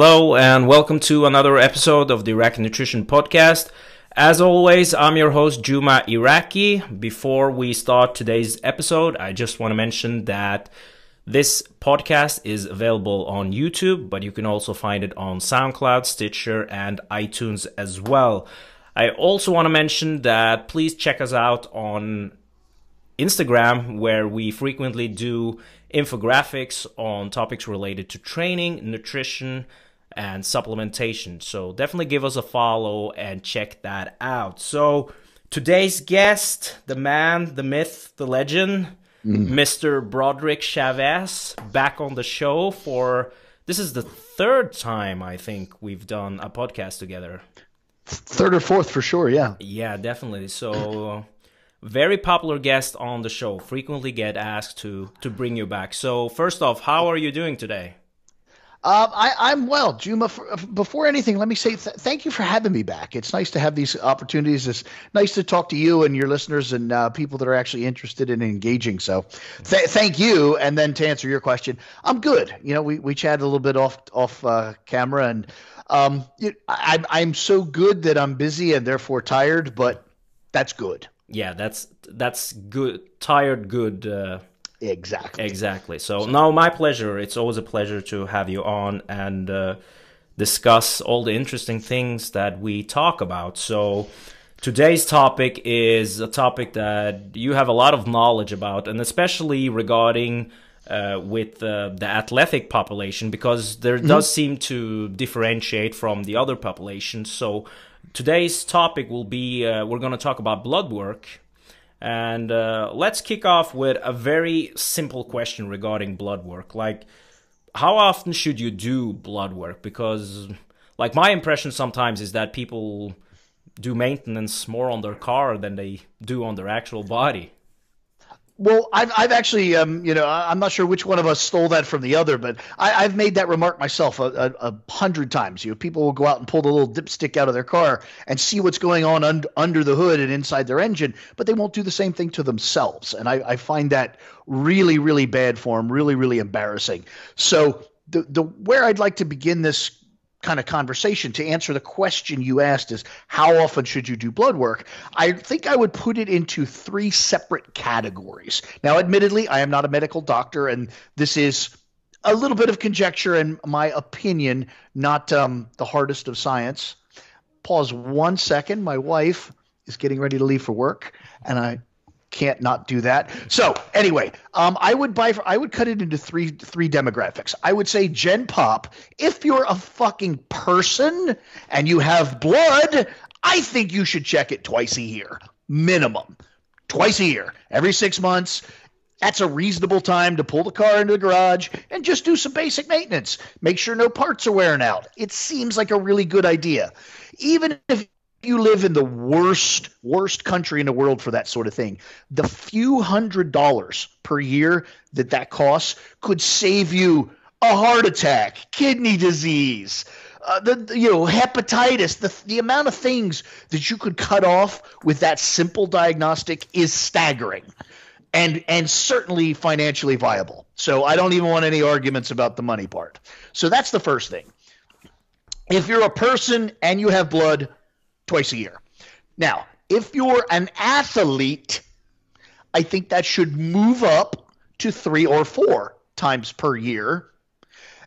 Hello, and welcome to another episode of the Iraki Nutrition Podcast. As always, I'm your host, Juma Iraki. Before we start today's episode, I just want to mention that this podcast is available on YouTube, but you can also find it on SoundCloud, Stitcher, and iTunes as well. I also want to mention that please check us out on Instagram, where we frequently do infographics on topics related to training, nutrition, and supplementation. So definitely give us a follow and check that out. So today's guest, the man, the myth, the legend, mm. Mr. Broderick Chavez, back on the show for this is the third time I think we've done a podcast together. Third or fourth for sure, yeah. Yeah, definitely. So very popular guest on the show. Frequently get asked to to bring you back. So first off, how are you doing today? Uh, I, am well, Juma. For, before anything, let me say th- thank you for having me back. It's nice to have these opportunities. It's nice to talk to you and your listeners and uh, people that are actually interested in engaging. So, th- thank you. And then to answer your question, I'm good. You know, we, we chatted a little bit off off uh, camera, and um, I, I'm so good that I'm busy and therefore tired, but that's good yeah, that's that's good. Tired, good. Exactly. Exactly. So, so now, my pleasure. It's always a pleasure to have you on and uh, discuss all the interesting things that we talk about. So. Today's topic is a topic that you have a lot of knowledge about, and especially regarding uh, with uh, the athletic population, because there mm-hmm. does seem to differentiate from the other populations. So, Today's topic will be uh, we're going to talk about blood work. And uh, let's kick off with a very simple question regarding blood work. Like, how often should you do blood work? Because, like, my impression sometimes is that people do maintenance more on their car than they do on their actual body. Well, I've, I've actually, um, you know, I'm not sure which one of us stole that from the other, but I, have made that remark myself a, a, a, hundred times. You know, people will go out and pull the little dipstick out of their car and see what's going on un- under the hood and inside their engine, but they won't do the same thing to themselves. And I, I find that really, really bad form, really, really embarrassing. So the the where I'd like to begin this kind of conversation to answer the question you asked is how often should you do blood work? I think i would put it into three separate categories. Now admittedly i am not a medical doctor and this is a little bit of conjecture and my opinion not um, the hardest of science. Pause one second. My wife is getting ready to leave for work and i can't not do that. So anyway, um, I would buy. I would cut it into three three demographics. I would say Gen Pop. If you're a fucking person and you have blood, I think you should check it twice a year, minimum, twice a year, every six months. That's a reasonable time to pull the car into the garage and just do some basic maintenance. Make sure no parts are wearing out. It seems like a really good idea. Even if you live in the worst worst country in the world for that sort of thing. The few hundred dollars per year that that costs could save you a heart attack kidney disease uh, the you know hepatitis. The the amount of things that you could cut off with that simple diagnostic is staggering and and certainly financially viable. So i don't even want any arguments about the money part. So that's the first thing. If you're a person and you have blood twice a year. Now, if you're an athlete, I think that should move up to three or four times per year.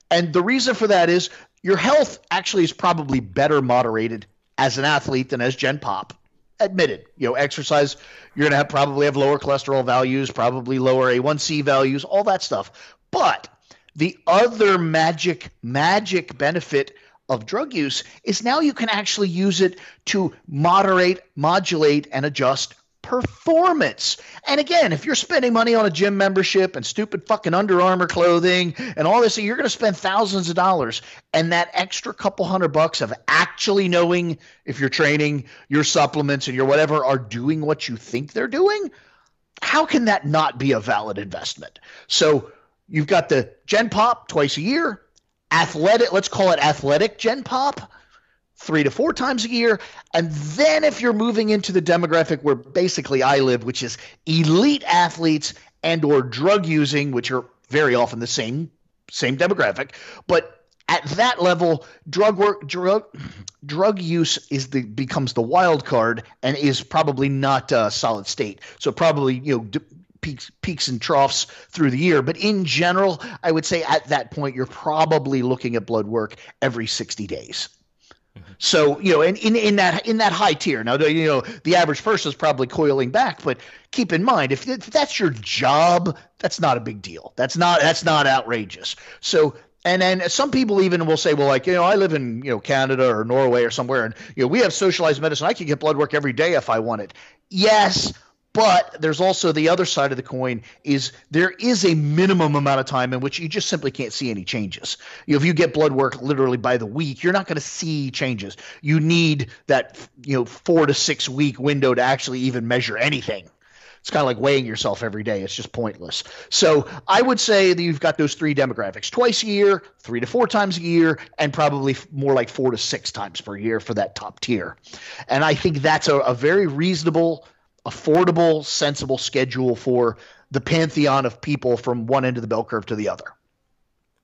And the reason for that is your health actually is probably better moderated as an athlete than as Gen Pop. Admitted, you know, exercise, you're going to have probably have lower cholesterol values, probably lower A1C values, all that stuff. But the other magic, magic benefit of drug use is now you can actually use it to moderate, modulate, and adjust performance. And again, if you're spending money on a gym membership and stupid fucking Under Armour clothing and all this, you're going to spend thousands of dollars. And that extra couple hundred bucks of actually knowing if you're training, your supplements, and your whatever are doing what you think they're doing, how can that not be a valid investment? So you've got the Gen Pop twice a year athletic, let's call it athletic gen pop, three to four times a year. And then if you're moving into the demographic where basically I live, which is elite athletes and or drug using, which are very often the same same demographic, but at that level, drug work, drug, drug use is the becomes the wild card and is probably not a solid state. So probably you know. Peaks peaks and troughs through the year but in general i would say at that point you're probably looking at blood work every 60 days mm-hmm. so you know, in, in in that in that high tier. Now, you know, the average person is probably coiling back, but keep in mind if, if that's your job, that's not a big deal. That's not that's not outrageous. So and then some people even will say, well, like, you know, I live in, you know, Canada or Norway or somewhere, and, you know, we have socialized medicine. I can get blood work every day if I want it. Yes, but there's also the other side of the coin is there is a minimum amount of time in which you just simply can't see any changes. You know, if you get blood work literally by the week, you're not going to see changes. You need that you know four to six week window to actually even measure anything. It's kind of like weighing yourself every day. It's just pointless. So I would say that you've got those three demographics twice a year, three to four times a year, and probably more like four to six times per year for that top tier. And I think that's a, a very reasonable affordable, sensible schedule for the pantheon of people from one end of the bell curve to the other.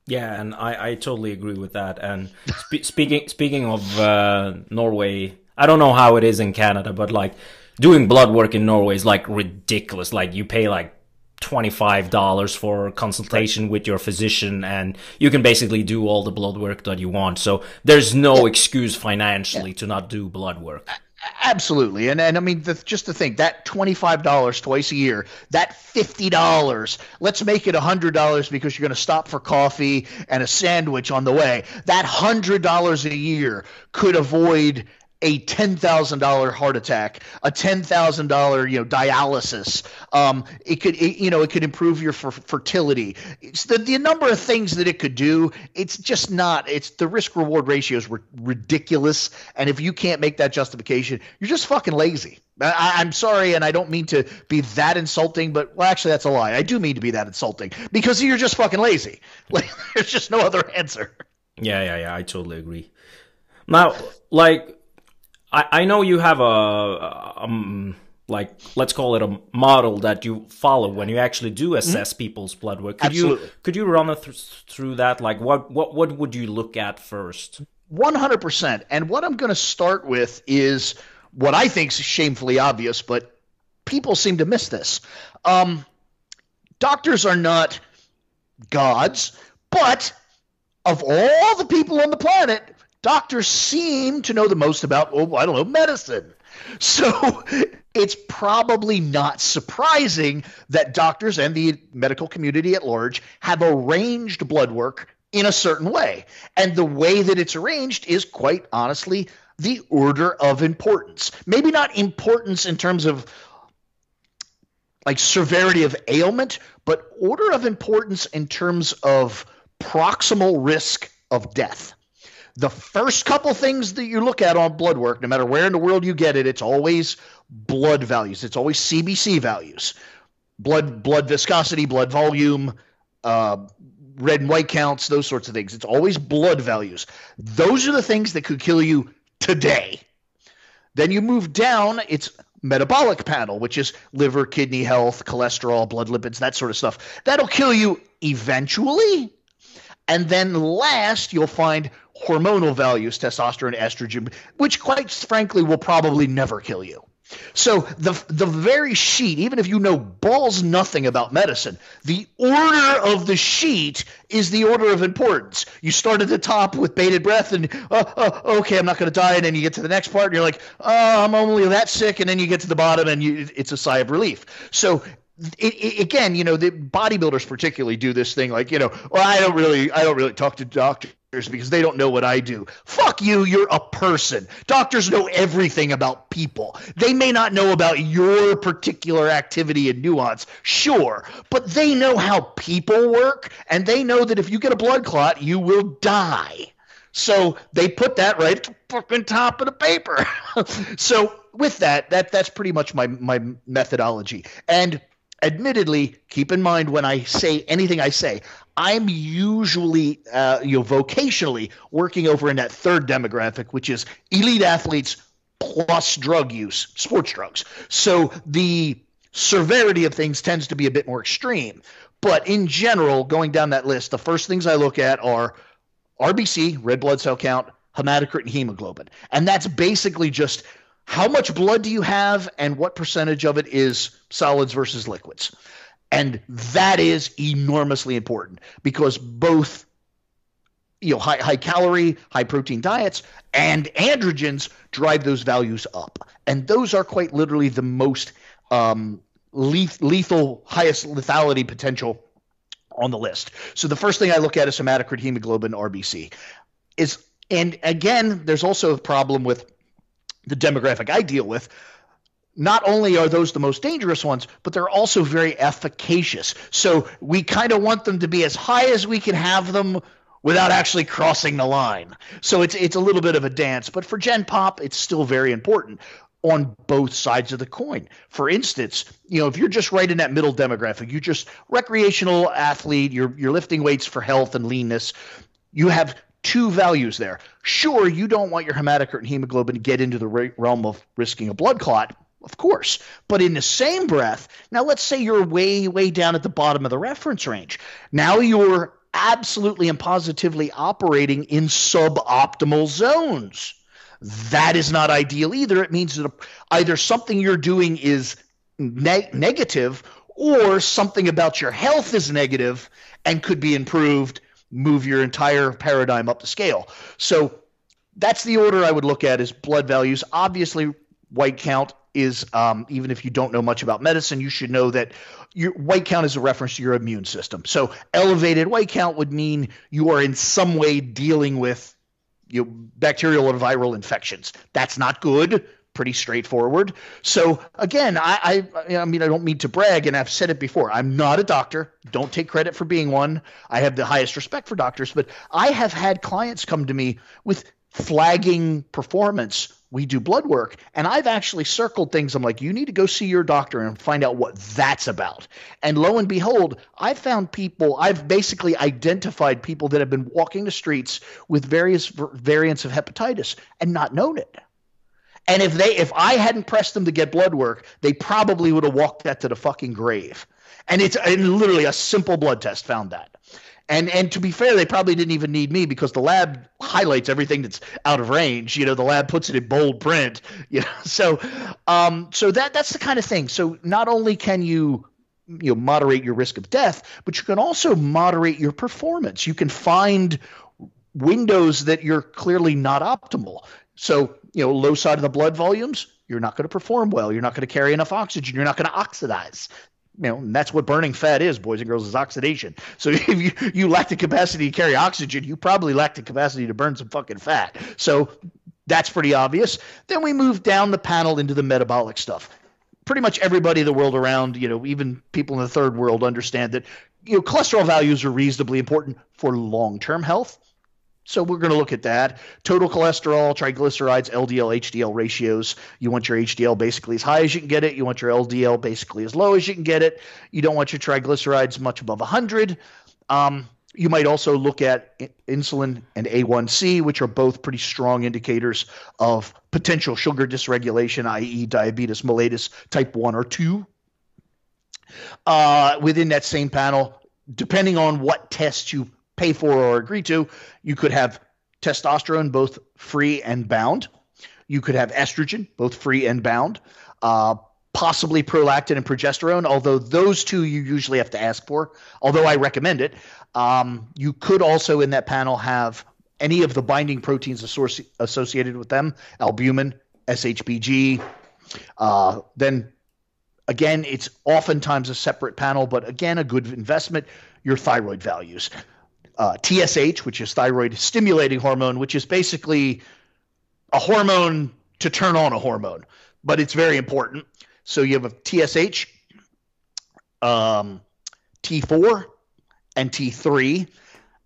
Yeah, and I, I totally agree with that. And spe- speaking speaking of uh, Norway, I don't know how it is in Canada, but like doing blood work in Norway is like ridiculous. Like you pay like $25 for consultation with your physician and you can basically do all the blood work that you want. So there's no excuse financially yeah. to not do blood work. Absolutely, and and I mean, the, just to think that twenty five dollars twice a year, that fifty dollars. Let's make it hundred dollars because you're going to stop for coffee and a sandwich on the way. That hundred dollars a year could avoid a ten thousand dollar heart attack, a ten thousand dollar you know dialysis. Um, it could it, you know it could improve your f- fertility. It's the the number of things that it could do. It's just not. It's the risk reward ratios were ridiculous, and if you can't make that justification, you're just fucking lazy. I, am sorry, and I don't mean to be that insulting, but well, actually, that's a lie. I do mean to be that insulting because you're just fucking lazy. Like, there's just no other answer. Yeah, yeah, yeah. I totally agree. Now, like I, I know you have a, um, like let's call it a model that you follow when you actually do mm-hmm. assess mm-hmm. people's blood work. Could Absolutely. you could you run th- through that? Like what what what would you look at first? One hundred percent. And what I'm going to start with is what I think is shamefully obvious, but people seem to miss this. Um, doctors are not gods, but of all the people on the planet, doctors seem to know the most about, oh, I don't know, medicine. So it's probably not surprising that doctors and the medical community at large have arranged blood work in a certain way. And the way that it's arranged is quite honestly the order of importance. Maybe not importance in terms of like severity of ailment, but order of importance in terms of proximal risk of death the first couple things that you look at on blood work, no matter where in the world you get it, it's always blood values. It's always CBC values, blood blood viscosity, blood volume, uh, red and white counts, those sorts of things. It's always blood values. Those are the things that could kill you today. Then you move down, it's metabolic panel, which is liver, kidney health, cholesterol, blood lipids, that sort of stuff. That'll kill you eventually. And then last, you'll find hormonal values, testosterone, estrogen, which quite frankly will probably never kill you. So the the very sheet, even if you know balls nothing about medicine, the order of the sheet is the order of importance. You start at the top with bated breath, and uh, uh, okay, I'm not going to die, and then you get to the next part, and you're like, oh, I'm only that sick, and then you get to the bottom, and you, it's a sigh of relief. So it, it, again, you know, the bodybuilders particularly do this thing like, you know, well, I don't really, I don't really talk to doctors because they don't know what I do. Fuck you, you're a person. Doctors know everything about people. They may not know about your particular activity and nuance, sure, but they know how people work and they know that if you get a blood clot, you will die. So they put that right at the fucking top of the paper. so with that, that that's pretty much my my methodology. And admittedly, keep in mind when I say anything I say, I'm usually, uh, you know, vocationally working over in that third demographic, which is elite athletes plus drug use, sports drugs. So the severity of things tends to be a bit more extreme. But in general, going down that list, the first things I look at are RBC, red blood cell count, hematocrit, and hemoglobin. And that's basically just how much blood do you have and what percentage of it is solids versus liquids. And that is enormously important because both you know high, high calorie, high protein diets and androgens drive those values up. And those are quite literally the most um, lethal, highest lethality potential on the list. So the first thing I look at is hematocrit, hemoglobin, RBC. Is and again, there's also a problem with the demographic I deal with. Not only are those the most dangerous ones, but they're also very efficacious. So we kind of want them to be as high as we can have them without actually crossing the line. So it's it's a little bit of a dance, but for Gen Pop, it's still very important on both sides of the coin. For instance, you know, if you're just right in that middle demographic, you're just recreational athlete, you're you're lifting weights for health and leanness, you have two values there. Sure, you don't want your hematocrit and hemoglobin to get into the realm of risking a blood clot, of course. But in the same breath, now let's say you're way, way down at the bottom of the reference range. Now you're absolutely and positively operating in suboptimal zones. That is not ideal either. It means that either something you're doing is ne- negative or something about your health is negative and could be improved, move your entire paradigm up the scale. So that's the order I would look at is blood values. Obviously, white count is um, even if you don't know much about medicine, you should know that your white count is a reference to your immune system. So elevated white count would mean you are in some way dealing with you know, bacterial or viral infections. That's not good. Pretty straightforward. So again, I, I I mean I don't mean to brag, and I've said it before. I'm not a doctor. Don't take credit for being one. I have the highest respect for doctors, but I have had clients come to me with flagging performance we do blood work. And i've actually circled things. I'm like you need to go see your doctor and find out what that's about. And lo and behold i've found people i've basically identified people that have been walking the streets with various variants of hepatitis and not known it. And if they if i hadn't pressed them to get blood work they probably would have walked that to the fucking grave. And it's and literally a simple blood test found that and and to be fair, they probably didn't even need me because the lab highlights everything that's out of range. You know, the lab puts it in bold print. You know, so um, so that that's the kind of thing. So not only can you you know moderate your risk of death, but you can also moderate your performance. You can find windows that you're clearly not optimal. So you know, low side of the blood volumes, you're not going to perform well. You're not going to carry enough oxygen. You're not going to oxidize you know, that's what burning fat is, boys and girls, is oxidation. So if you, you lack the capacity to carry oxygen, you probably lack the capacity to burn some fucking fat. So that's pretty obvious. Then we move down the panel into the metabolic stuff. Pretty much everybody in the world around, you know, even people in the third world understand that, you know, cholesterol values are reasonably important for long-term health. So we're going to look at that. Total cholesterol, triglycerides, LDL, HDL ratios. You want your HDL basically as high as you can get it. You want your LDL basically as low as you can get it. You don't want your triglycerides much above 100. Um, you might also look at insulin and A1C, which are both pretty strong indicators of potential sugar dysregulation, i.e., diabetes mellitus type 1 or 2. Uh, within that same panel, depending on what test you pay for or agree to. You could have testosterone, both free and bound. You could have estrogen, both free and bound. Uh, possibly prolactin and progesterone, although those two you usually have to ask for, although I recommend it. Um, you could also in that panel have any of the binding proteins associated with them albumin, SHBG. Uh, then again, it's oftentimes a separate panel, but again, a good investment. Your thyroid values uh, TSH, which is thyroid stimulating hormone, which is basically a hormone to turn on a hormone, but it's very important. So you have a TSH, um, T4, and T3.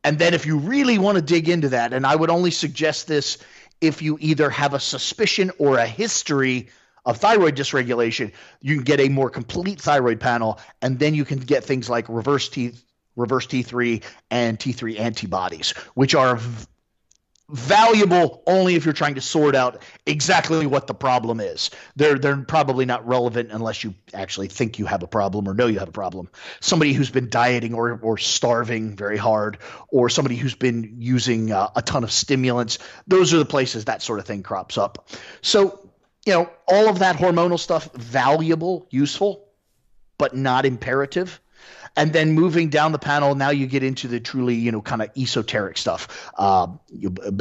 And then if you really want to dig into that, and I would only suggest this if you either have a suspicion or a history of thyroid dysregulation, you can get a more complete thyroid panel, and then you can get things like reverse T reverse T3 and T3 antibodies, which are v- valuable only if you're trying to sort out exactly what the problem is. They're they're probably not relevant unless you actually think you have a problem or know you have a problem. Somebody who's been dieting or or starving very hard, or somebody who's been using uh, a ton of stimulants. Those are the places that sort of thing crops up. So you know all of that hormonal stuff valuable, useful, but not imperative and then moving down the panel, now you get into the truly, you know, kind of esoteric stuff. Uh,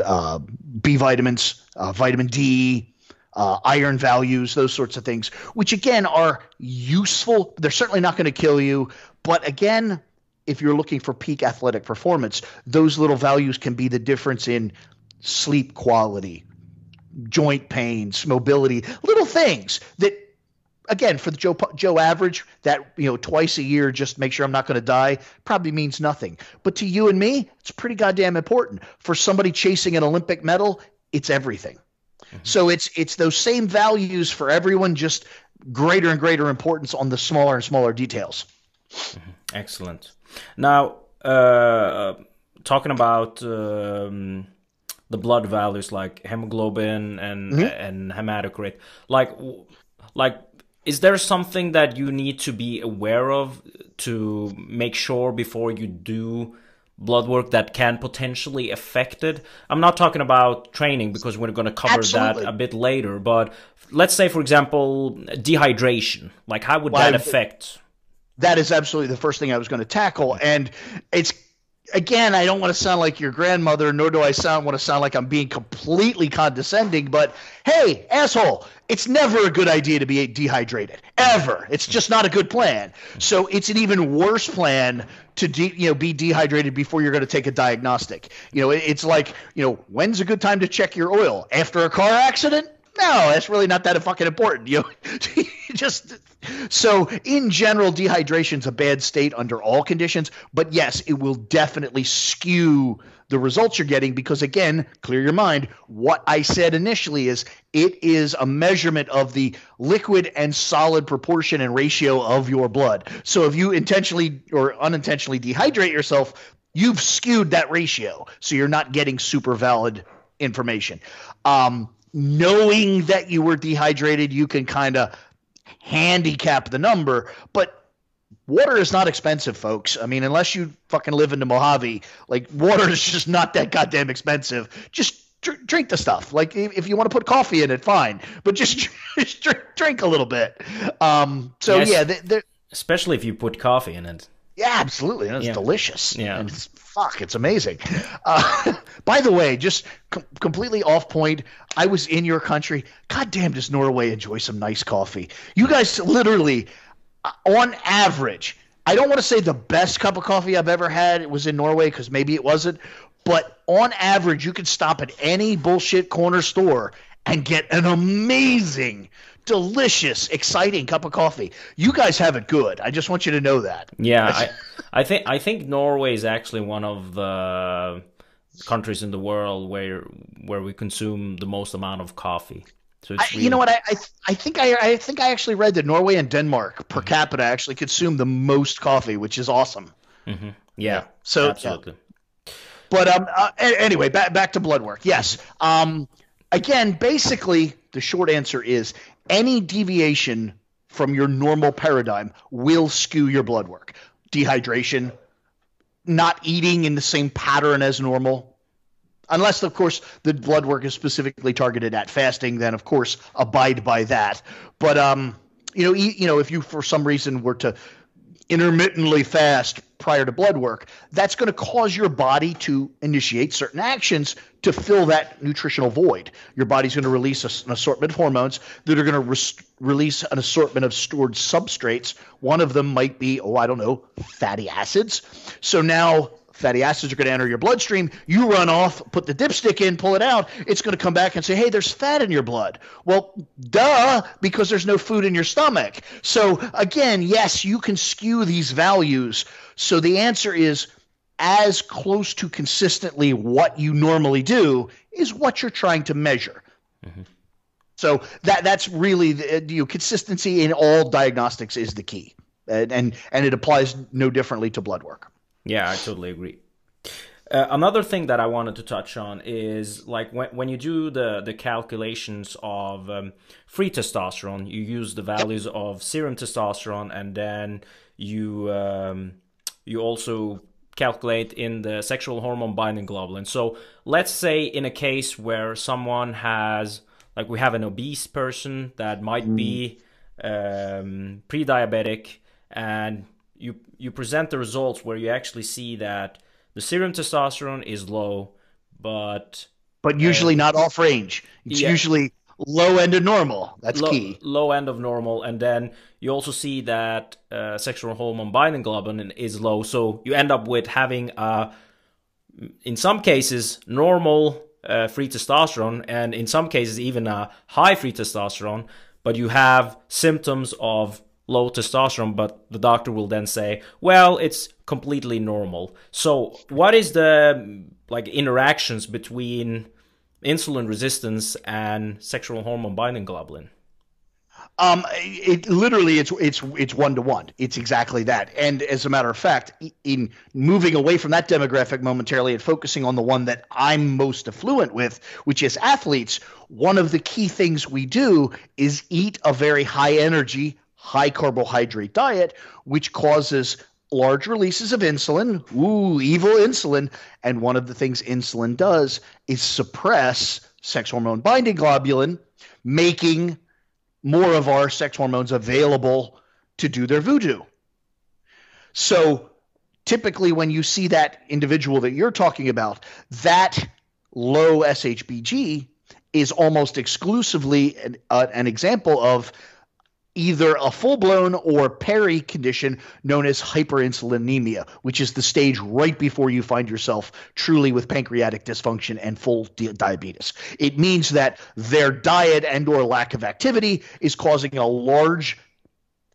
uh, B vitamins, uh, vitamin D, uh, iron values, those sorts of things, which again are useful. They're certainly not going to kill you, but again, if you're looking for peak athletic performance, those little values can be the difference in sleep quality, joint pains, mobility, little things that again for the Joe Joe average that you know twice a year just make sure I'm not going to die probably means nothing. But to you and me, it's pretty goddamn important. For somebody chasing an Olympic medal, it's everything. Mm-hmm. So it's it's those same values for everyone, just greater and greater importance on the smaller and smaller details. Mm-hmm. Excellent. Now, uh, talking about um, the blood values like hemoglobin and mm-hmm. and hematocrit, like like is there something that you need to be aware of to make sure before you do blood work that can potentially affect it? I'm not talking about training because we're going to cover Absolutely. that a bit later, but let's say, for example, dehydration. Like, how would well, that affect? That is absolutely the first thing I was going to tackle. And it's again, I don't want to sound like your grandmother, nor do I sound want to sound like I'm being completely condescending. But hey, asshole, it's never a good idea to be dehydrated ever. It's just not a good plan. So it's an even worse plan to de- you know be dehydrated before you're going to take a diagnostic. You know, it's like you know when's a good time to check your oil after a car accident? No, that's really not that fucking important. You know, just so in general, dehydration is a bad state under all conditions. But yes, it will definitely skew the results you're getting because again, clear your mind. What I said initially is it is a measurement of the liquid and solid proportion and ratio of your blood. So if you intentionally or unintentionally dehydrate yourself, you've skewed that ratio. So you're not getting super valid information. Um, knowing that you were dehydrated, you can kind of handicap the number, but water is not expensive, folks. I mean, unless you fucking live in the Mojave, like water is just not that goddamn expensive. Just dr- drink the stuff. Like if you want to put coffee in it, fine, but just, just drink, drink, a little bit. Um, so yes. yeah, they, especially if you put coffee in it. Yeah, absolutely. And it's yeah. delicious. Yeah. And it's fuck, it's amazing. Uh, by the way, just com- completely off point, I was in your country. God damn, does Norway enjoy some nice coffee? You guys literally, on average, I don't want to say the best cup of coffee I've ever had it was in Norway because maybe it wasn't, but on average, you could stop at any bullshit corner store and get an amazing delicious, exciting cup of coffee. You guys have it good. I just want you to know that. Yeah, I, I think I think Norway is actually one of the countries in the world where where we consume the most amount of coffee. So I, really... you know what I I, I think I I think I actually read that Norway and Denmark per mm-hmm. capita actually consume the most coffee, which is awesome. Mm-hmm. Yeah, yeah, so absolutely. Yeah. But um, uh, anyway, back back to blood work. Yes. Um, again, basically, the short answer is any deviation from your normal paradigm will skew your blood work. Dehydration, not eating in the same pattern as normal, unless of course the blood work is specifically targeted at fasting then of course abide by that but um you know you know if you for some reason were to intermittently fast prior to blood work, that's going to cause your body to initiate certain actions to fill that nutritional void. Your body's going to release an assortment of hormones that are going to res- release an assortment of stored substrates. One of them might be, oh, I don't know, fatty acids. So now fatty acids are going to enter your bloodstream. You run off, put the dipstick in, pull it out. It's going to come back and say, hey, there's fat in your blood. Well, duh, because there's no food in your stomach. So, again, yes, you can skew these values. So the answer is as close to consistently what you normally do is what you're trying to measure. Mm-hmm. So that that's really the, you know, consistency in all diagnostics is the key, and, and and it applies no differently to blood work. Yeah, I totally agree. Uh, another thing that I wanted to touch on is like when, when you do the, the calculations of um, free testosterone, you use the values of serum testosterone and then you um, you also calculate in the sexual hormone binding globulin. So let's say in a case where someone has like we have an obese person that might mm. be um, pre-diabetic and you you present the results where you actually see that the serum testosterone is low, but but usually uh, not off range. It's yeah. usually low end of normal. That's low, key. Low end of normal, and then you also see that uh, sexual hormone binding globulin is low. So you end up with having, uh, in some cases, normal uh, free testosterone, and in some cases even a high free testosterone. But you have symptoms of low testosterone, but the doctor will then say, well, it's completely normal. So, what is the like interactions between insulin resistance and sexual hormone binding globulin? Um, it literally it's it's it's one to one. It's exactly that. And as a matter of fact, in moving away from that demographic momentarily and focusing on the one that I'm most affluent with, which is athletes, one of the key things we do is eat a very high energy, high carbohydrate diet, which causes large releases of insulin. Ooh, evil insulin. And one of the things insulin does is suppress sex hormone binding globulin, making more of our sex hormones available to do their voodoo. So typically, when you see that individual that you're talking about, that low SHBG is almost exclusively an, uh, an example of either a full blown or peri condition known as hyperinsulinemia, which is the stage right before you find yourself truly with pancreatic dysfunction and full di- diabetes. It means that their diet and or lack of activity is causing a large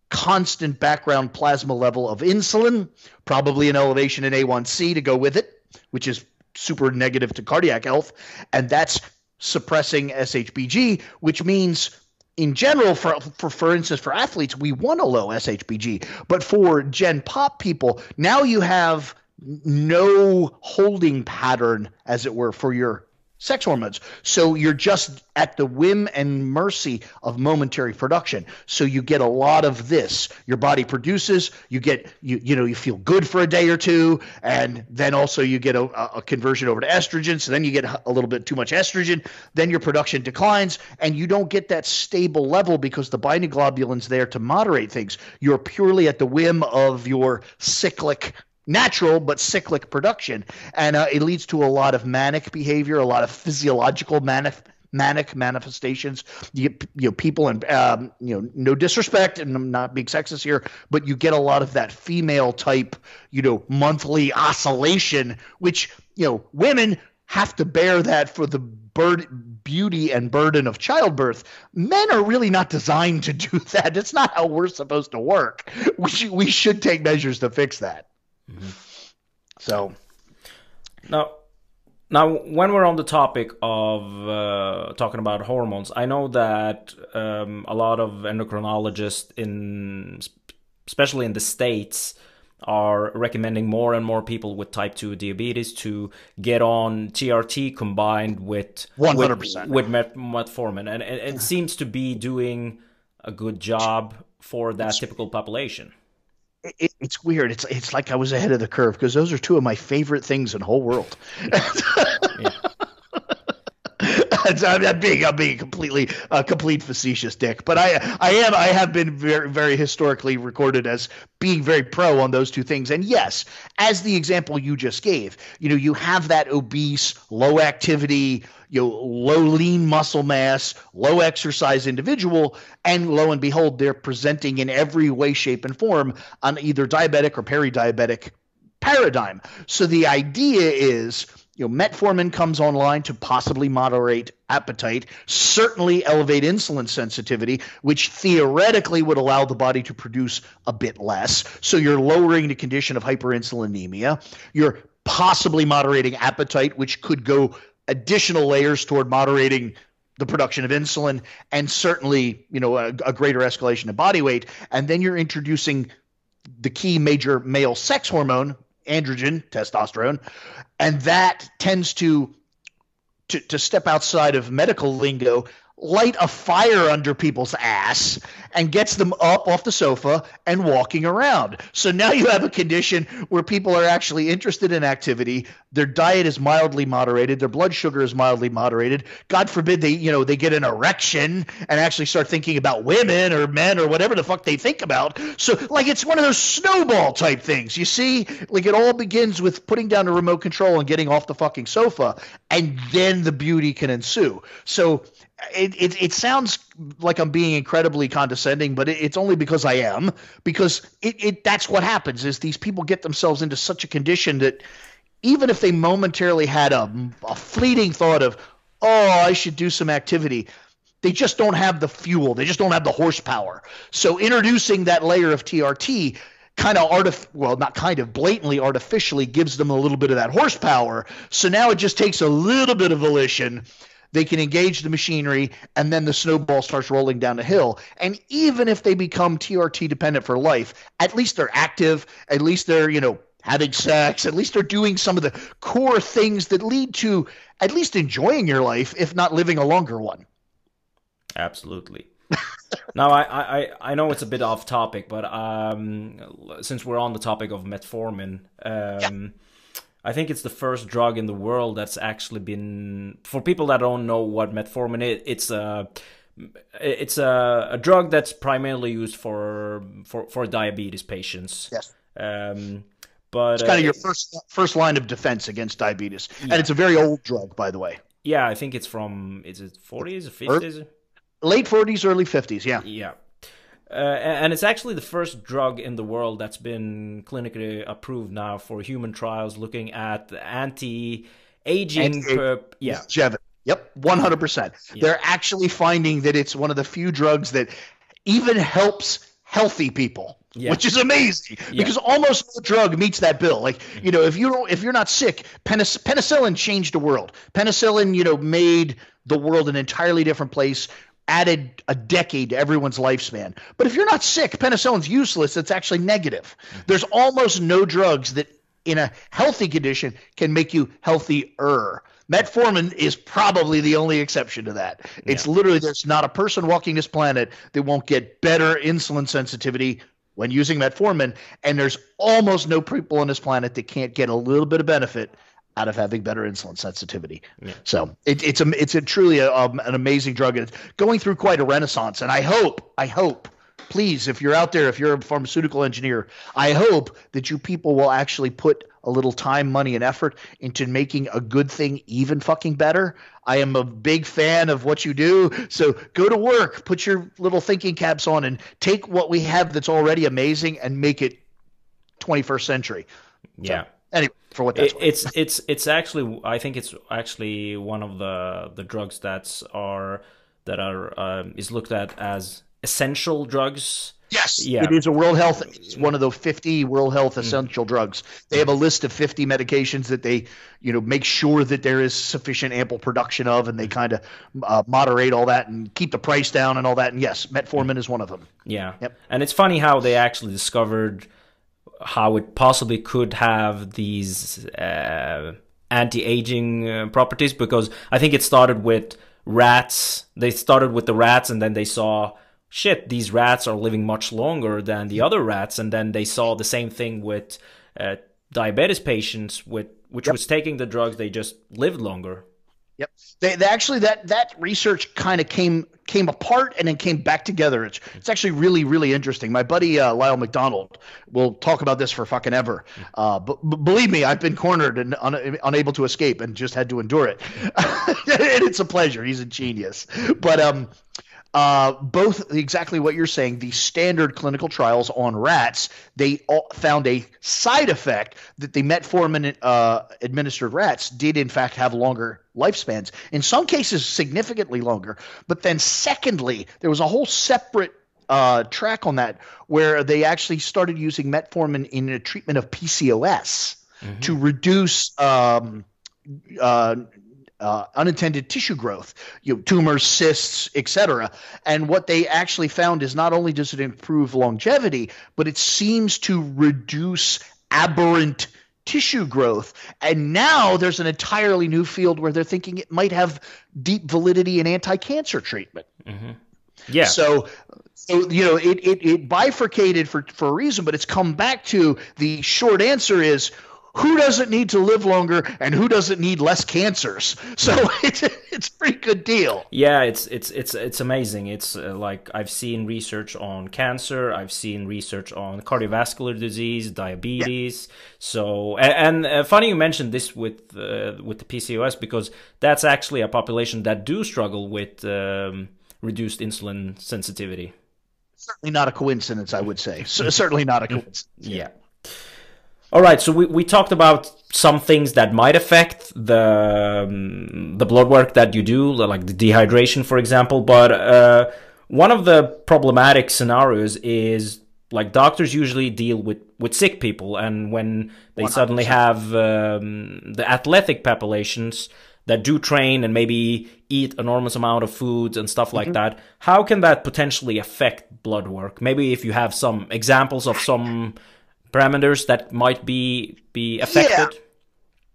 constant background plasma level of insulin, probably an elevation in A1C to go with it, which is super negative to cardiac health, and that's suppressing SHBG, which means in general, for, for for instance, for athletes, we want a low SHBG, but for Gen Pop people, now you have no holding pattern, as it were, for your sex hormones. So you're just at the whim and mercy of momentary production. So you get a lot of this. Your body produces, you get you you know, you feel good for a day or two and then also you get a, a conversion over to estrogen, so then you get a little bit too much estrogen, then your production declines and you don't get that stable level because the binding globulin's there to moderate things. You're purely at the whim of your cyclic natural but cyclic production, and uh, it leads to a lot of manic behavior, a lot of physiological manic manic manifestations. You, you know, people and um, you know, no disrespect, and I'm not being sexist here, but you get a lot of that female type, you know, monthly oscillation, which you know, women have to bear that for the bird beauty and burden of childbirth. Men are really not designed to do that. It's not how we're supposed to work. We we should take measures to fix that. Mm-hmm. So now, now when we're on the topic of uh, talking about hormones, I know that um, a lot of endocrinologists in, especially in the states, are recommending more and more people with type 2 diabetes to get on TRT combined with 100% with, with metformin. And, and it seems to be doing a good job for that typical population it, it's weird. It's it's like I was ahead of the curve because those are two of my favorite things in the whole world. I'm being I'm being completely a uh, complete facetious dick, but I I am I have been very very historically recorded as being very pro on those two things. And yes, as the example you just gave, you know, you have that obese, low activity, you know, low lean muscle mass, low exercise individual, and lo and behold, they're presenting in every way, shape, and form on either diabetic or peri-diabetic paradigm. So the idea is you know, metformin comes online to possibly moderate appetite, certainly elevate insulin sensitivity, which theoretically would allow the body to produce a bit less. So you're lowering the condition of hyperinsulinemia. You're possibly moderating appetite, which could go additional layers toward moderating the production of insulin and certainly, you know, a, a greater escalation of body weight. And then you're introducing the key major male sex hormone androgen, testosterone, and that tends to to, to step outside of medical lingo light a fire under people's ass and gets them up off the sofa and walking around. So now you have a condition where people are actually interested in activity. Their diet is mildly moderated. Their blood sugar is mildly moderated. God forbid they, you know, they get an erection and actually start thinking about women or men or whatever the fuck they think about. So like it's one of those snowball type things. You see, like it all begins with putting down the remote control and getting off the fucking sofa, and then the beauty can ensue. So it, it, it sounds like I'm being incredibly condescending, but it, it's only because I am. Because it, it that's what happens is these people get themselves into such a condition that even if they momentarily had a, a fleeting thought of, oh, I should do some activity, they just don't have the fuel. They just don't have the horsepower. So introducing that layer of TRT kind of artif- well not kind of blatantly artificially gives them a little bit of that horsepower so now it just takes a little bit of volition they can engage the machinery, and then the snowball starts rolling down the hill. And even if they become TRT dependent for life, at least they're active, at least they're, you know, having sex, at least they're doing some of the core things that lead to at least enjoying your life, if not living a longer one. Absolutely. now I, I I know it's a bit off topic, but um, since we're on the topic of metformin, um, yeah I think it's the first drug in the world that's actually been for people that don't know what metformin is. It's a it's a, a drug that's primarily used for for for diabetes patients. Yes. Um, but it's kind uh, of your first first line of defense against diabetes, yeah. and it's a very old drug, by the way. Yeah, I think it's from is it 40s or 50s? Late 40s, early 50s. Yeah. Yeah. Uh, and it's actually the first drug in the world that's been clinically approved now for human trials looking at anti-aging. per, yeah. Yep, 100%. Yeah. They're actually finding that it's one of the few drugs that even helps healthy people. Yeah. Which is amazing yeah. because almost no drug meets that bill. Like you know, if you don't, if you're not sick, penicillin changed the world. Penicillin, you know, made the world an entirely different place added a decade to everyone's lifespan. But if you're not sick, penicillin's useless. It's actually negative. Mm-hmm. There's almost no drugs that in a healthy condition can make you healthier. Metformin is probably the only exception to that. It's yeah. literally there's not a person walking this planet that won't get better insulin sensitivity when using metformin, and there's almost no people on this planet that can't get a little bit of benefit out of having better insulin sensitivity. Yeah. So it, it's a it's a truly a, um, an amazing drug, it's going through quite a renaissance. And I hope, I hope, please, if you're out there, if you're a pharmaceutical engineer, I hope that you people will actually put a little time, money, and effort into making a good thing even fucking better. I am a big fan of what you do. So go to work, put your little thinking caps on, and take what we have that's already amazing and make it 21st century. Yeah. So, anyway, for what that's it, it's it's it's actually I think it's actually one of the the drugs that's are that are um, is looked at as essential drugs. Yes, yeah. it is a World Health. It's one of the 50 World Health mm. essential mm. drugs. They have a list of 50 medications that they, you know, make sure that there is sufficient ample production of, and they kind of uh, moderate all that and keep the price down and all that. And yes, metformin is one of them. Yeah. Yep. And it's funny how they actually discovered how it possibly could have these uh, anti-aging uh, properties because I think it started with rats. They started with the rats and then they saw shit these rats are living much longer than the other rats and then they saw the same thing with uh, diabetes patients with which yep. was taking the drugs they just lived longer Yep. They, they, actually that that research kind of came came apart and then came back together. It's it's actually really really interesting. My buddy uh, Lyle McDonald will talk about this for fucking ever. Uh, but, but, believe me, I've been cornered and un, unable to escape and just had to endure it. and it's a pleasure. He's a genius. But um, uh, both exactly what you're saying. The standard clinical trials on rats, they found a side effect that the metformin uh, administered rats did in fact have longer lifespans. In some cases, significantly longer. But then, secondly, there was a whole separate uh, track on that where they actually started using metformin in a treatment of PCOS mm-hmm. to reduce. Um, uh, uh, unintended tissue growth, you know, tumors, cysts, etc. And what they actually found is not only does it improve longevity, but it seems to reduce aberrant tissue growth. And now there's an entirely new field where they're thinking it might have deep validity in anti-cancer treatment. Mm-hmm. Yeah. So so you know it, it, it bifurcated for, for a reason, but it's come back to the short answer is who doesn't need to live longer and who doesn't need less cancers. So it's it's a pretty good deal. Yeah, it's it's it's it's amazing. It's uh, like I've seen research on cancer, I've seen research on cardiovascular disease, diabetes. Yeah. So and, and uh, funny you mentioned this with uh, with the PCOS because that's actually a population that do struggle with um, reduced insulin sensitivity. Certainly not a coincidence, I would say. So, certainly not a coincidence. yeah. All right, so we, we talked about some things that might affect the um, the blood work that you do, like the dehydration, for example. But uh, one of the problematic scenarios is like doctors usually deal with with sick people, and when they 100%. suddenly have um, the athletic populations that do train and maybe eat enormous amount of foods and stuff like mm-hmm. that, how can that potentially affect blood work? Maybe if you have some examples of some parameters that might be be affected? Yeah.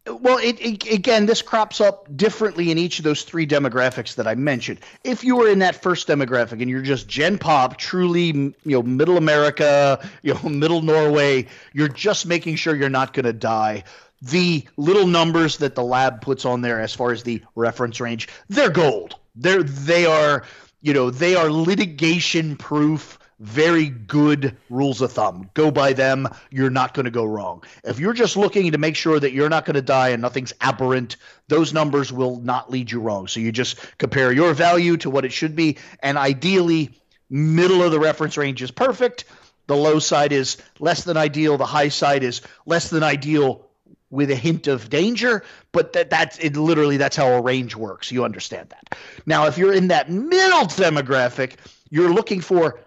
Well, it, it, again, this crops up differently in each of those three demographics that I mentioned. If you were in that first demographic and you're just Gen Pop, truly, you know, Middle America, you know, Middle Norway, you're just making sure you're not going to die. The little numbers that the lab puts on there, as far as the reference range, they're gold. They're they are, you know, they are litigation proof very good rules of thumb. Go by them. You're not going to go wrong. If you're just looking to make sure that you're not going to die and nothing's aberrant, those numbers will not lead you wrong. So you just compare your value to what it should be. And ideally, middle of the reference range is perfect. The low side is less than ideal. The high side is less than ideal with a hint of danger, but that that's it literally that's how a range works. You understand that. Now, if you're in that middle demographic, you're looking for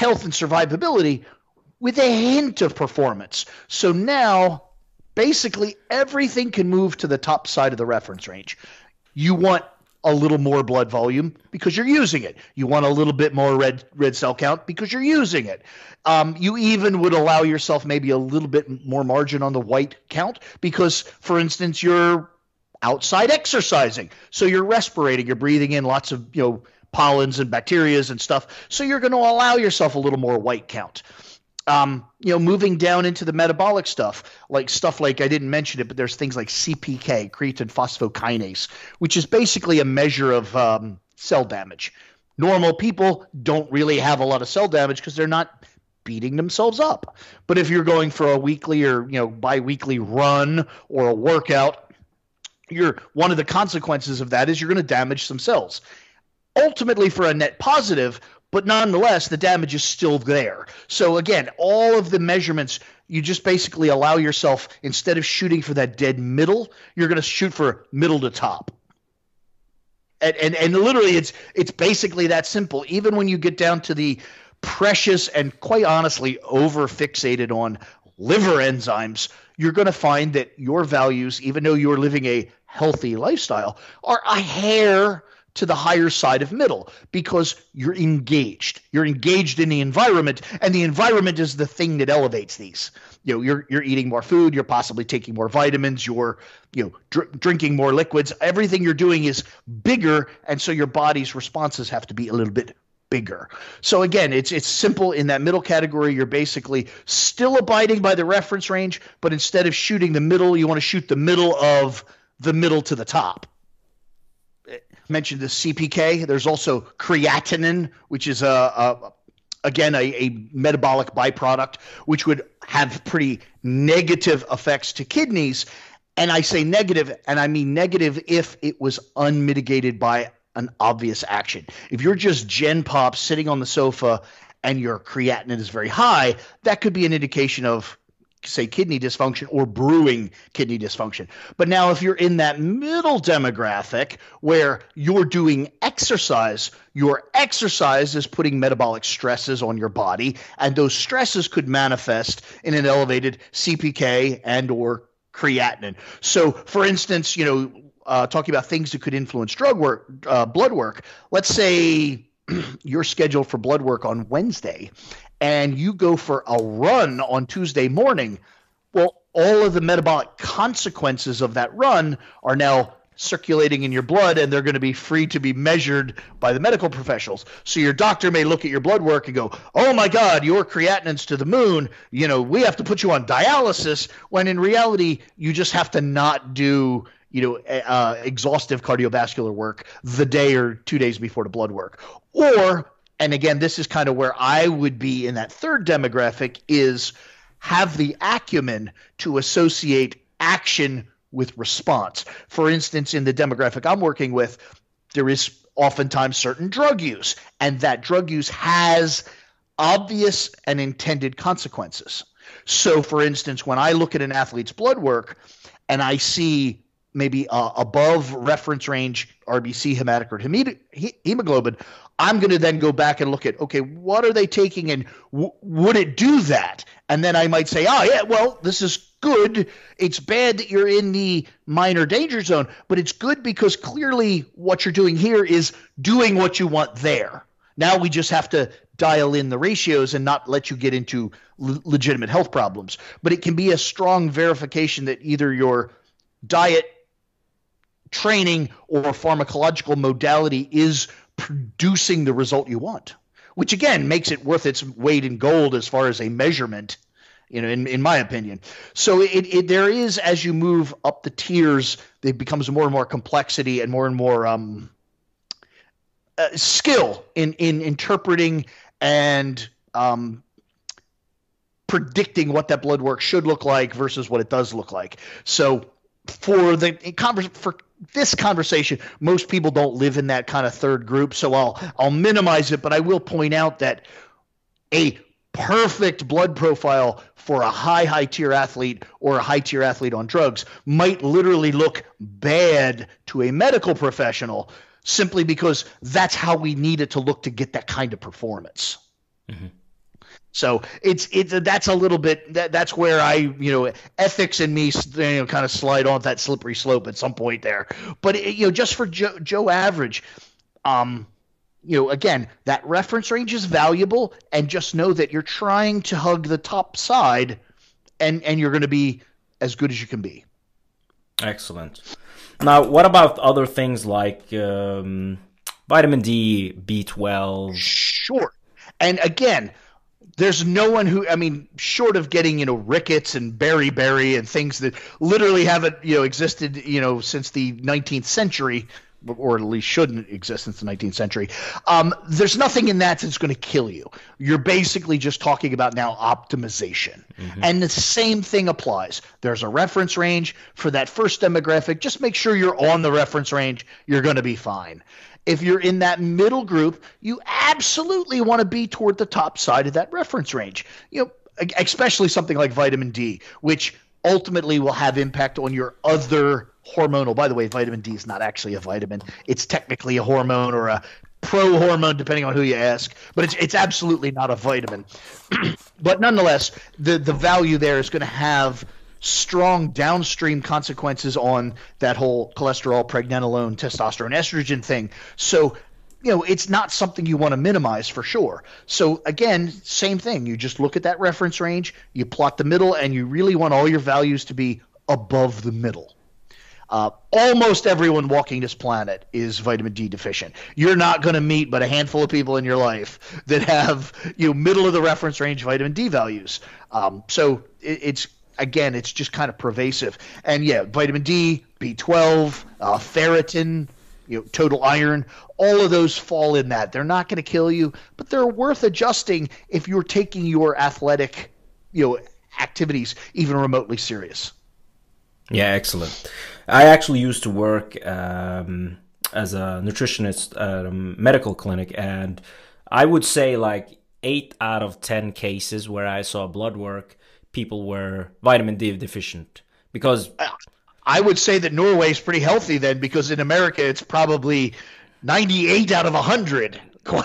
health and survivability with a hint of performance. So now basically everything can move to the top side of the reference range. You want a little more blood volume because you're using it. You want a little bit more red red cell count because you're using it. Um, you even would allow yourself maybe a little bit more margin on the white count because, for instance, you're outside exercising, so you're respirating, you're breathing in lots of you know pollens and bacterias and stuff. So you're going to allow yourself a little more white count. Um, you know, moving down into the metabolic stuff, like stuff like I didn't mention it, but there's things like CPK, creatine phosphokinase, which is basically a measure of um, cell damage. Normal people don't really have a lot of cell damage because they're not beating themselves up. But if you're going for a weekly or you know biweekly run or a workout, you're one of the consequences of that is you're going to damage some cells ultimately for a net positive, but nonetheless, the damage is still there. So again, all of the measurements, you just basically allow yourself instead of shooting for that dead middle, you're going to shoot for middle to top. And, and and literally, it's it's basically that simple. Even when you get down to the precious and quite honestly over fixated on liver enzymes, you're going to find that your values, even though you're living a healthy lifestyle, are a hair to the higher side of middle because you're engaged. You're engaged in the environment, and the environment is the thing that elevates these. You know, you're you're eating more food, you're possibly taking more vitamins, you're you know dr- drinking more liquids. Everything you're doing is bigger, and so your body's responses have to be a little bit bigger. So again, it's it's simple in that middle category. You're basically still abiding by the reference range, but instead of shooting the middle, you want to shoot the middle of the middle to the top mentioned the CPK. There's also creatinine, which is a, a again a, a, metabolic byproduct, which would have pretty negative effects to kidneys. And I say negative, and I mean negative if it was unmitigated by an obvious action. If you're just Gen Pop sitting on the sofa and your creatinine is very high, that could be an indication of say kidney dysfunction or brewing kidney dysfunction. But now if you're in that middle demographic where you're doing exercise, your exercise is putting metabolic stresses on your body and those stresses could manifest in an elevated CPK and or creatinine. So for instance, you know, uh, talking about things that could influence drug work, uh, blood work. Let's say you're scheduled for blood work on Wednesday and you go for a run on Tuesday morning, well, all of the metabolic consequences of that run are now circulating in your blood and they're going to be free to be measured by the medical professionals. So your doctor may look at your blood work and go, "Oh my god, your creatinine's to the moon. You know, we have to put you on dialysis." When in reality, you just have to not do you know, uh, exhaustive cardiovascular work the day or two days before the blood work. Or, and again, this is kind of where I would be in that third demographic is have the acumen to associate action with response. For instance, in the demographic I'm working with, there is oftentimes certain drug use, and that drug use has obvious and intended consequences. So, for instance, when I look at an athlete's blood work and I see maybe uh, above reference range RBC hematocrit hemoglobin, I'm going to then go back and look at okay, what are they taking and w- would it do that? And then I might say, oh yeah, well this is good. It's bad that you're in the minor danger zone, but it's good because clearly what you're doing here is doing what you want there. Now we just have to dial in the ratios and not let you get into l- legitimate health problems. But it can be a strong verification that either your diet training or pharmacological modality is producing the result you want, which again makes it worth its weight in gold as far as a measurement. You know, in, in my opinion. So it, it there is as you move up the tiers, it becomes more and more complexity and more and more um, uh, skill in in interpreting and um, predicting what that blood work should look like versus what it does look like. So for the for this conversation, most people don't live in that kind of third group, so I'll I'll minimize it, but I will point out that a perfect blood profile for a high high tier athlete or a high tier athlete on drugs might literally look bad to a medical professional simply because that's how we need it to look to get that kind of performance. Mm-hmm. So it's it's that's a little bit that that's where I you know ethics and me you know kind of slide off that slippery slope at some point there. But it, you know just for Joe, Joe average, um, you know again that reference range is valuable, and just know that you're trying to hug the top side, and and you're going to be as good as you can be. Excellent. Now, what about other things like um, vitamin D, B12? Sure. And again, there's no one who I mean, short of getting you know rickets and beriberi and things that literally haven't you know existed you know since the 19th century, or at least shouldn't exist since the 19th century. Um, there's nothing in that that's going to kill you. You're basically just talking about now optimization, mm-hmm. and the same thing applies. There's a reference range for that first demographic. Just make sure you're on the reference range. You're going to be fine. If you're in that middle group, you absolutely want to be toward the top side of that reference range. You know, especially something like vitamin D, which ultimately will have impact on your other hormonal. By the way, vitamin D is not actually a vitamin; it's technically a hormone or a pro hormone, depending on who you ask. But it's it's absolutely not a vitamin. but nonetheless, the the value there is going to have strong downstream consequences on that whole cholesterol, pregnenolone, testosterone, estrogen thing. So, you know, it's not something you want to minimize for sure. So, again, same thing. You just look at that reference range, you plot the middle, and you really want all your values to be above the middle. Uh, almost everyone walking this planet is vitamin D deficient. You're not going to meet but a handful of people in your life that have you know middle of the reference range vitamin D values. Um, so it, it's again, it's just kind of pervasive. And yeah, vitamin D, B12, uh, ferritin, you know, total iron, all of those fall in that. They're not going to kill you, but they're worth adjusting if you're taking your athletic, you know, activities even remotely serious. Yeah, excellent. I actually used to work um, as a nutritionist at a medical clinic, and I would say like eight out of ten cases where I saw blood work, people were vitamin D deficient because I would say that Norway is pretty healthy then because in America it's probably 98 out of 100. yeah.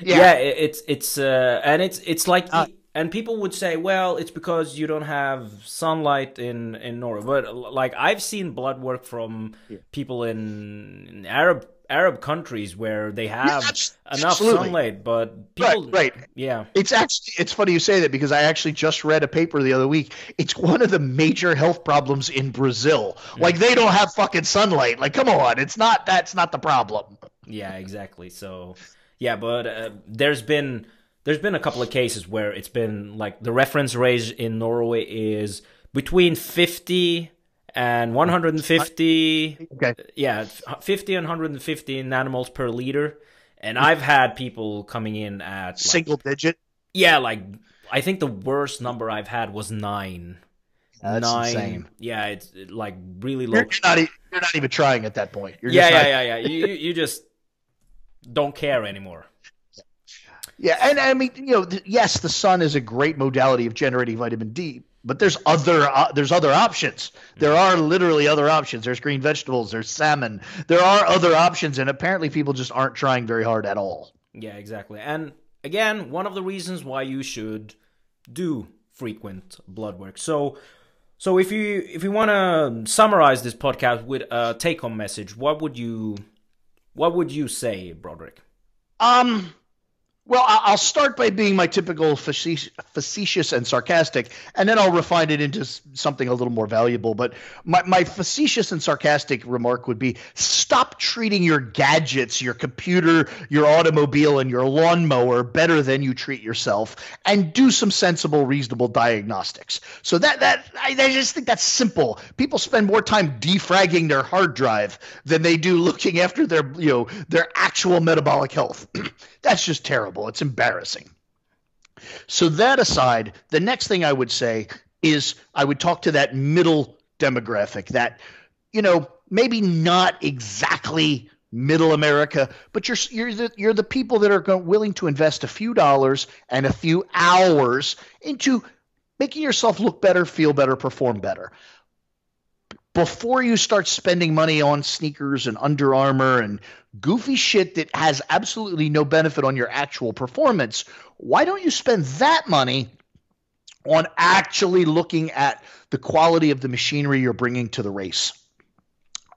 yeah, it's it's uh, and it's it's like uh, and people would say, well, it's because you don't have sunlight in in Norway. But like I've seen blood work from yeah. people in, in Arab Arab countries where they have Yeah, enough sunlight, but people, Right, right. yeah, It's actually it's funny you say that because I actually just read a paper the other week. It's one of the major health problems in Brazil. Like they don't have fucking sunlight. Like come on, it's not that's not the problem. yeah, exactly. So, yeah, but uh, there's been there's been a couple of cases where it's been like the reference range in Norway is between 50 and 150 Okay. yeah, 50 and 150 nanomoles per liter. And I've had people coming in at like, Single digit. yeah, like I think the worst number I've had was nine. That's nine. insane. Yeah, it's like really low. You're, you're not you're not even trying at that point. You're yeah, just yeah, not- yeah, yeah. You you- you just don't care anymore. Yeah, and I mean, you know, th- yes, the sun is a great modality of generating vitamin D, but there's other uh, there's other options. There are literally other options. There's green vegetables, there's salmon. There are other options and apparently people just aren't trying very hard at all. Yeah, exactly. And again, one of the reasons why you should do frequent blood work. So so if you if you want to summarize this podcast with a take home message, what would you what would you say, Broderick? Um well, I'll start by being my typical facetious, facetious and sarcastic, and then I'll refine it into something a little more valuable. But my, my facetious and sarcastic remark would be stop treating your gadgets, your computer, your automobile, and your lawnmower better than you treat yourself, and do some sensible, reasonable diagnostics. So that that I, I just think that's simple. People spend more time defragging their hard drive than they do looking after their you know their actual metabolic health. that's just terrible. It's embarrassing. So that aside, the next thing I would say is I would talk to that middle demographic, that you know maybe not exactly middle America, but you're you're the, you're the people that are go, willing to invest a few dollars and a few hours into making yourself look better, feel better, perform better. Before you start spending money on sneakers and Under Armour and goofy shit that has absolutely no benefit on your actual performance, why don't you spend that money on actually looking at the quality of the machinery you're bringing to the race?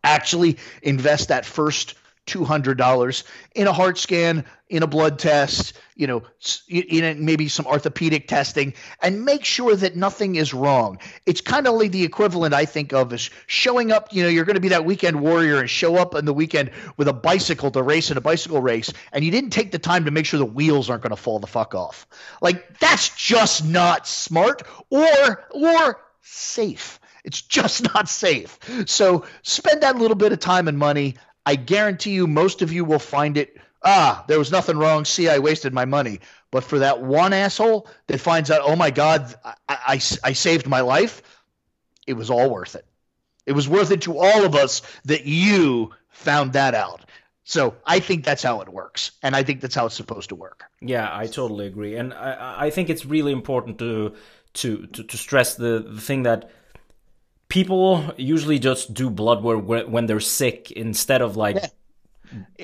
Actually invest that first $200 in a heart scan, in a blood test, you know, in maybe some orthopedic testing, and make sure that nothing is wrong. It's kind of like the equivalent, I think, of is showing up. You know, you're going to be that weekend warrior and show up on the weekend with a bicycle to race in a bicycle race, and you didn't take the time to make sure the wheels aren't going to fall the fuck off. Like that's just not smart or or safe. It's just not safe. So spend that little bit of time and money. I guarantee you, most of you will find it. Ah, there was nothing wrong. See, I wasted my money. But for that one asshole that finds out, oh my God, I, I, I saved my life, it was all worth it. It was worth it to all of us that you found that out. So I think that's how it works. And I think that's how it's supposed to work. Yeah, I totally agree, and I, I think it's really important to to to, to stress the, the thing that people usually just do blood work when they're sick instead of like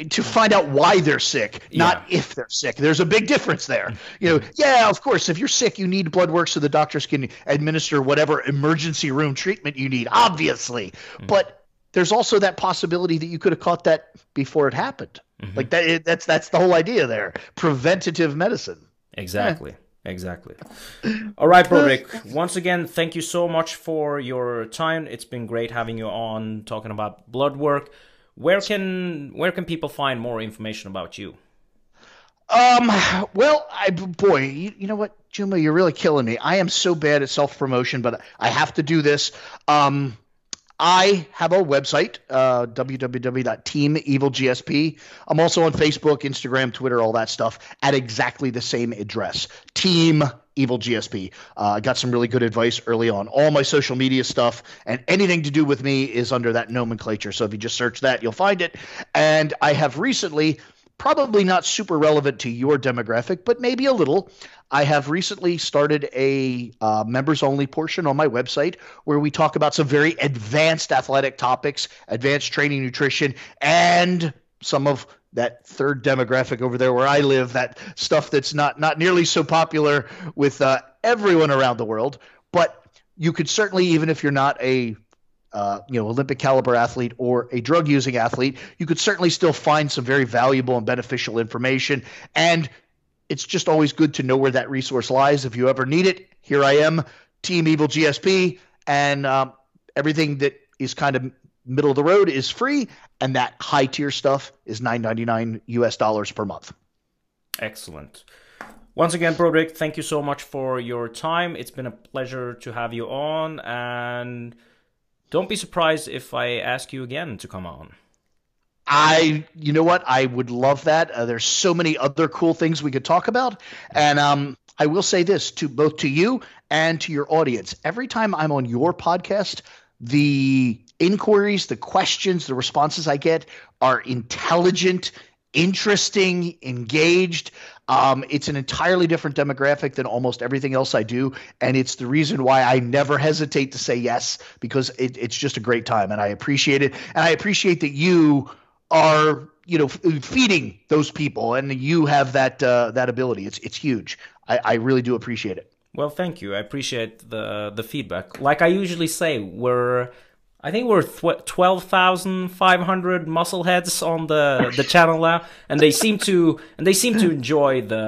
to find out why they're sick, not if they're sick. There's a big difference there. You know, yeah, of course, if you're sick, you need blood work so the doctors can administer whatever emergency room treatment you need, obviously. Mm-hmm. But there's also that possibility that you could have caught that before it happened. Mm-hmm. Like that that's that's the whole idea there. Preventative medicine. Exactly. Exactly. All right, Broderick. Once again, thank you so much for your time. It's been great having you on talking about blood work. Where can where can people find more information about you? Um. Well, I boy, you, you know what, Juma, you're really killing me. I am so bad at self promotion, but I have to do this. Um, I have a website, uh, www.teamevilgsp. I'm also on Facebook, Instagram, Twitter, all that stuff at exactly the same address, Team Evil GSP. Uh, I got some really good advice early on. All my social media stuff and anything to do with me is under that nomenclature. So if you just search that, you'll find it. And I have recently probably not super relevant to your demographic, but maybe a little. I have recently started a uh, members only portion on my website where we talk about some very advanced athletic topics, advanced training, nutrition, and some of that third demographic over there where I live, that stuff that's not not nearly so popular with uh, everyone around the world. But you could certainly, even if you're not a uh, you know Olympic caliber athlete or a drug using athlete, you could certainly still find some very valuable and beneficial information. And it's just always good to know where that resource lies. If you ever need it, here I am, Team Evil GSP, and um, everything that is kind of middle of the road is free, and that high tier stuff is nine ninety nine US dollars per month. Excellent. Once again, Broderick, thank you so much for your time. It's been a pleasure to have you on, and don't be surprised if I ask you again to come on. I, you know what? I would love that. Uh, there's so many other cool things we could talk about, and um, I will say this to both to you and to your audience: every time I'm on your podcast, the inquiries, the questions, the responses I get are intelligent, interesting, engaged. Um, it's an entirely different demographic than almost everything else I do, and it's the reason why I never hesitate to say yes because it, it's just a great time, and I appreciate it, and I appreciate that you are you know feeding those people, and you have that uh, that ability. It's it's huge. I, I really do appreciate it. Well, thank you. I appreciate the the feedback. Like I usually say, we're I think we're th- twelve thousand five hundred muscleheads on the the channel now, and they seem to and they seem to enjoy the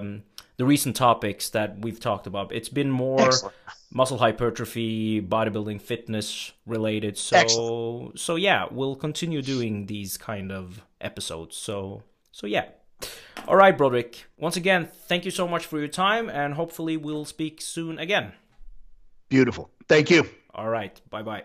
um, the recent topics that we've talked about. It's been more Excellent. muscle hypertrophy, bodybuilding, fitness related. So Excellent. so yeah, we'll continue doing these kind of episodes. So so yeah. All right, Broderick. Once again, thank you so much for your time, and hopefully we'll speak soon again. Beautiful. Thank you. All right. Bye bye